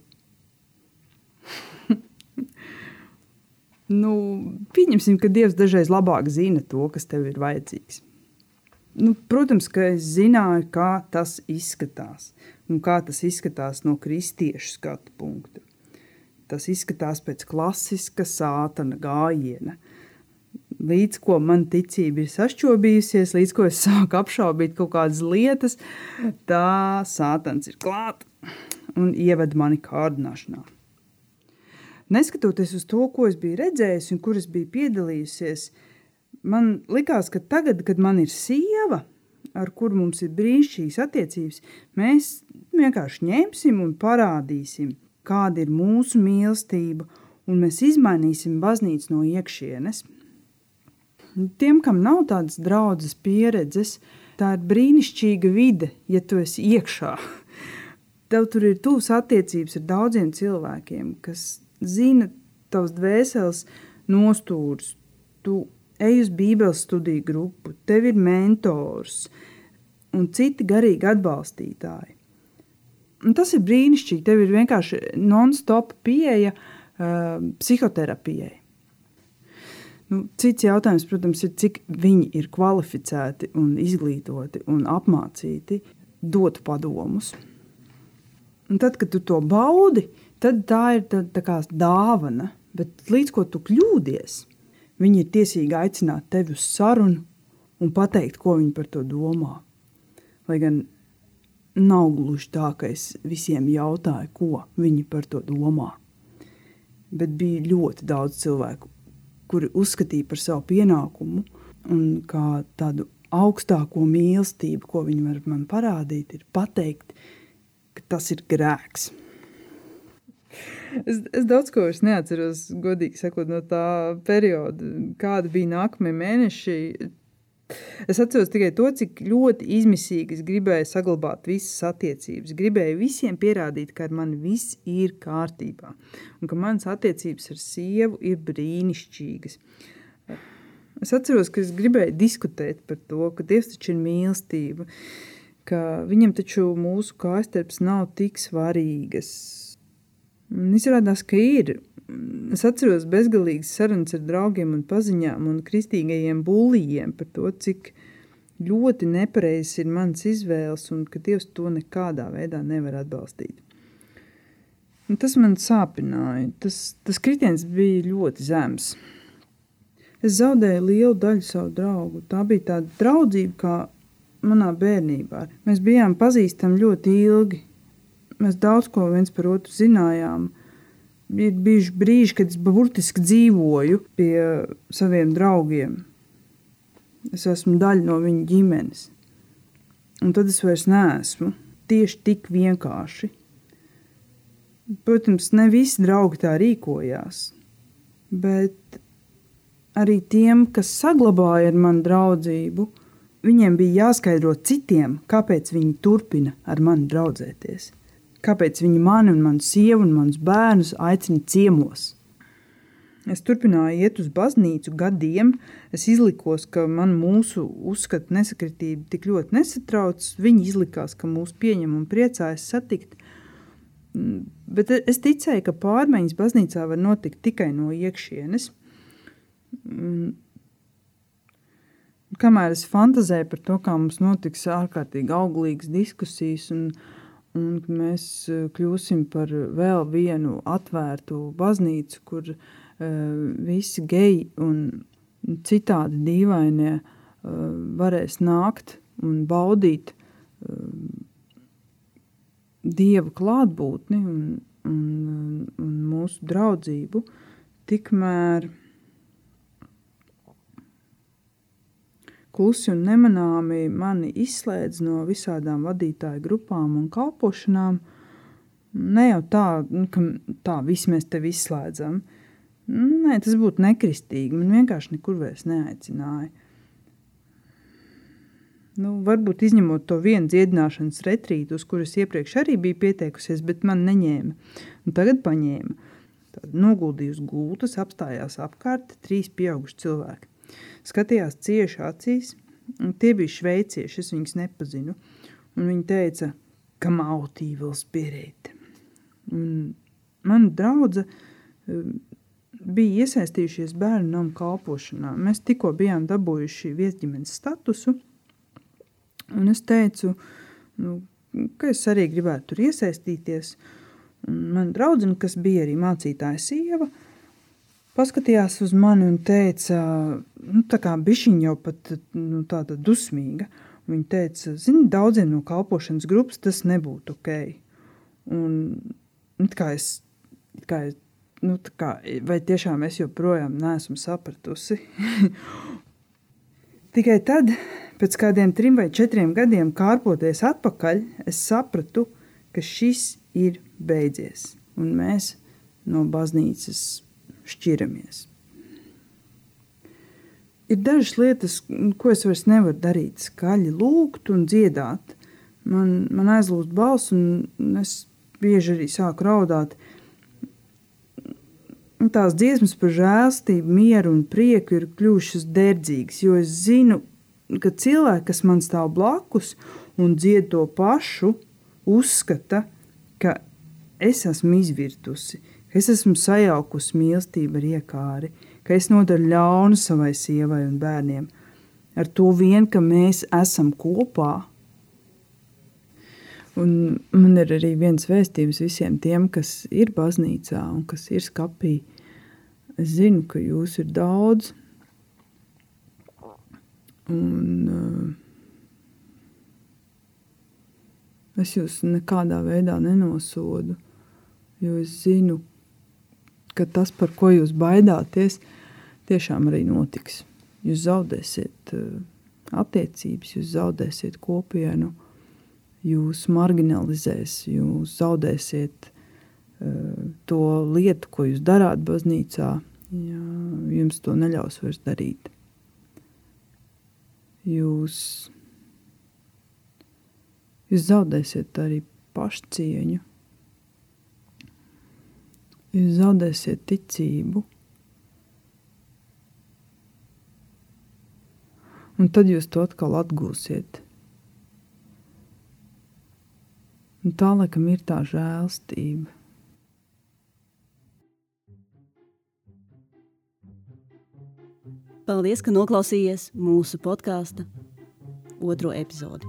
nu, pieņemsim, ka Dievs dažreiz labāk zina to, kas tev ir vajadzīgs. Nu, protams, ka es zināju, kā tas izskatās un kā tas izskatās no kristiešu skatu punkta. Tas izskatās pēc klasiska sātana gājiena. Līdz ko man ticība ir sašķobījusies, līdz ko es sāku apšaubīt kaut kādas lietas, tā sātans ir klāts un ieved mani kārdināšanā. Neskatoties uz to, ko es biju redzējis un kur es biju piedalījusies, man likās, ka tagad, kad man ir sieva, ar kuru mums ir brīnišķīgas attiecības, mēs vienkārši ņemsim un parādīsim, kāda ir mūsu mīlestība, un mēs izmainīsim baznīcu no iekšienes. Tiem, kam nav tādas draudzes pieredzes, tā ir brīnišķīga vide, ja tu esi iekšā. Tev tur ir tuvs attiecības ar daudziem cilvēkiem, kas zina tavs dvēseles nostūrus. Tu ej uz Bībeles studiju grupu, tev ir mentors un citi garīgi atbalstītāji. Un tas ir brīnišķīgi. Tev ir vienkārši non-stop pieeja uh, psihoterapijai. Nu, cits jautājums, protams, ir, cik viņi ir kvalificēti, un izglītoti un apmācīti dot padomus. Un tad, kad tu to baudi, tad tā ir tā, tā kā dāvana. Bet līdz ko tu kļūdies, viņi ir tiesīgi aicināt tevi uz sarunu un pateikt, ko viņi par to domā. Lai gan nav gluži tā, ka es visiem jautāju, ko viņi par to domā. Bet bija ļoti daudz cilvēku, kuri uzskatīja par savu pienākumu un kā tādu augstāko mīlestību, ko viņi var man parādīt, ir pateikt, ka tas ir grēks. Es, es daudz ko vairs neatceros, godīgi sakot, no tā perioda, kāda bija nākamie mēneši. Es atceros tikai to, cik ļoti izmisīgi es gribēju saglabāt visas attiecības. Gribēju visiem pierādīt, ka ar mani viss ir kārtībā un ka manas attiecības ar sievu ir brīnišķīgas. Es atceros, ka es gribēju diskutēt par to, ka Dievs taču ir mīlestība, ka viņam taču mūsu kājstarps nav tik svarīgas. Un izrādās, ka ir. Es atceros bezgalīgas sarunas ar draugiem un paziņām un kristīgajiem būlijiem par to, cik ļoti nepareizs ir mans izvēles un ka Dievs to nekādā veidā nevar atbalstīt. Un tas man sāpināja. Tas, tas kritiens bija ļoti zems. Es zaudēju lielu daļu savu draugu. Tā bija tāda draudzība, kā manā bērnībā. Mēs bijām pazīstami ļoti ilgi. Mēs daudz ko viens par otru zinājām ir bijuši brīži, kad es burtiski dzīvoju pie saviem draugiem. Es esmu daļa no viņu ģimenes. Un tad es vairs neesmu tieši tik vienkārši. Protams, ne visi draugi tā rīkojās, bet arī tiem, kas saglabāja ar mani draudzību, viņiem bija jāskaidro citiem, kāpēc viņi turpina ar mani draudzēties kāpēc viņi mani un manu sievu un manus bērnus aicina ciemos. Es turpināju iet uz baznīcu gadiem. Es izlikos, ka man mūsu uzskatu nesakritība tik ļoti nesatrauc. Viņi izlikās, ka mūs pieņem un priecājas satikt. Mm, bet es ticēju, ka pārmaiņas baznīcā var notikt tikai no iekšienes. Mm, kamēr es fantazēju par to, kā mums notiks ārkārtīgi auglīgas diskusijas un, uh, un mēs eh, kļūsim par vēl vienu atvērtu baznīcu, kur uh, visi geji un citādi dīvainie uh, varēs nākt un baudīt uh, Dieva klātbūtni un, un, un mūsu draudzību, tikmēr klusi un nemanāmi mani izslēdz no visādām vadītāju grupām un kalpošanām. Ne jau tā, nu, ka tā viss mēs tevi izslēdzam. Nu, nē, tas būtu nekristīgi. Man vienkārši nekur vairs neaicināja. Nu, varbūt izņemot to vienu dziedināšanas retrītu, uz kuras iepriekš arī bija pieteikusies, bet man neņēma. Un tagad paņēma. Tad noguldīja uz gultas, apstājās apkārt trīs pieauguši cilvēki. Skatījās cieši acīs, un tie bija šveicieši, es viņus nepazinu. Un viņi teica, ka mautī vēl spirīt. Un mana draudze um, bija iesaistījušies bērnu namu kalpošanā. Mēs tikko bijām dabūjuši viesģimenes statusu, un es teicu, nu, ka es arī gribētu tur iesaistīties. Un man draudzene, kas bija arī mācītāja sieva, paskatījās uz mani un teica, nu, tā kā bišķiņa jau pat nu, tāda dusmīga. Viņa teica, zini, daudziem no kalpošanas grupas tas nebūtu ok. Un, nu, kā es, kā es, nu, kā, vai tiešām es joprojām neesmu sapratusi? Tikai tad, pēc kādiem trim vai četriem gadiem kārpoties atpakaļ, es sapratu, ka šis ir beidzies, un mēs no baznīcas šķiramies. Ir dažas lietas, ko es vairs nevaru darīt, skaļi lūgt un dziedāt. Man, man aizlūst balss, un es bieži arī sāku raudāt. Tās dziesmas par žēlstību, mieru un prieku ir kļuvušas derdzīgas, jo es zinu, ka cilvēki, kas man stāv blakus un dzied to pašu, uzskata, ka es esmu izvirtusi, es esmu sajaukusi mīlestību ar iekāri, ka es nodaru ļaunu savai sievai un bērniem. Ar to vien, ka mēs esam kopā. Un man ir arī viens vēstījums visiem tiem, kas ir baznīcā un kas ir skapī. Es zinu, ka jūs ir daudz. Un, uh, es jūs nekādā veidā nenosodu, jo es zinu, ka tas, par ko jūs baidāties, tiešām arī notiks. Jūs zaudēsiet uh, attiecības, jūs zaudēsiet kopienu, jūs marginalizēs, jūs zaudēsiet uh, to lietu, ko jūs darāt baznīcā, ja jums to neļaus vairs darīt. Jūs, jūs zaudēsiet arī pašcieņu, jūs zaudēsiet ticību. Un tad jūs to atkal atgūsiet. Un tā laikam ir tā žēlstība. Paldies, ka noklausījies mūsu podkāstu otro epizodi.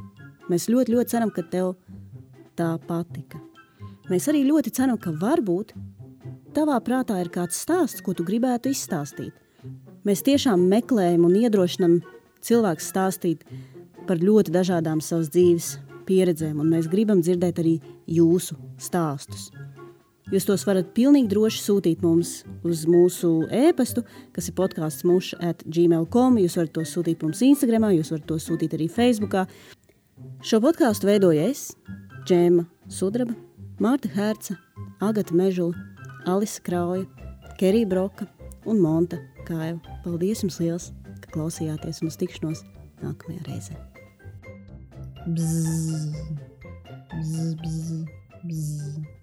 Mēs ļoti, ļoti ceram, ka tev tā patika. Mēs arī ļoti ceram, ka varbūt tavā prātā ir kāds stāsts, ko tu gribētu izstāstīt. Mēs tiešām meklējam un iedrošinam cilvēku stāstīt par ļoti dažādām savas dzīves pieredzēm, un mēs gribam dzirdēt arī jūsu stāstus. Jūs tos varat pilnīgi droši sūtīt mums uz mūsu e-pastu, kas ir podkāsts muša at gmail.com. Jūs varat to sūtīt mums Instagram, jūs varat to sūtīt arī Facebook. Šo podkāstu veidoju es, Džēma Sudraba, Mārta Herca, Agata Mežula, Alisa Krauja, Kerija Broka un Monta Kaiva. Paldies jums liels, ka klausījāties un uz tikšanos nākamajā reizē. Bzz, bzz, bzz, bzz.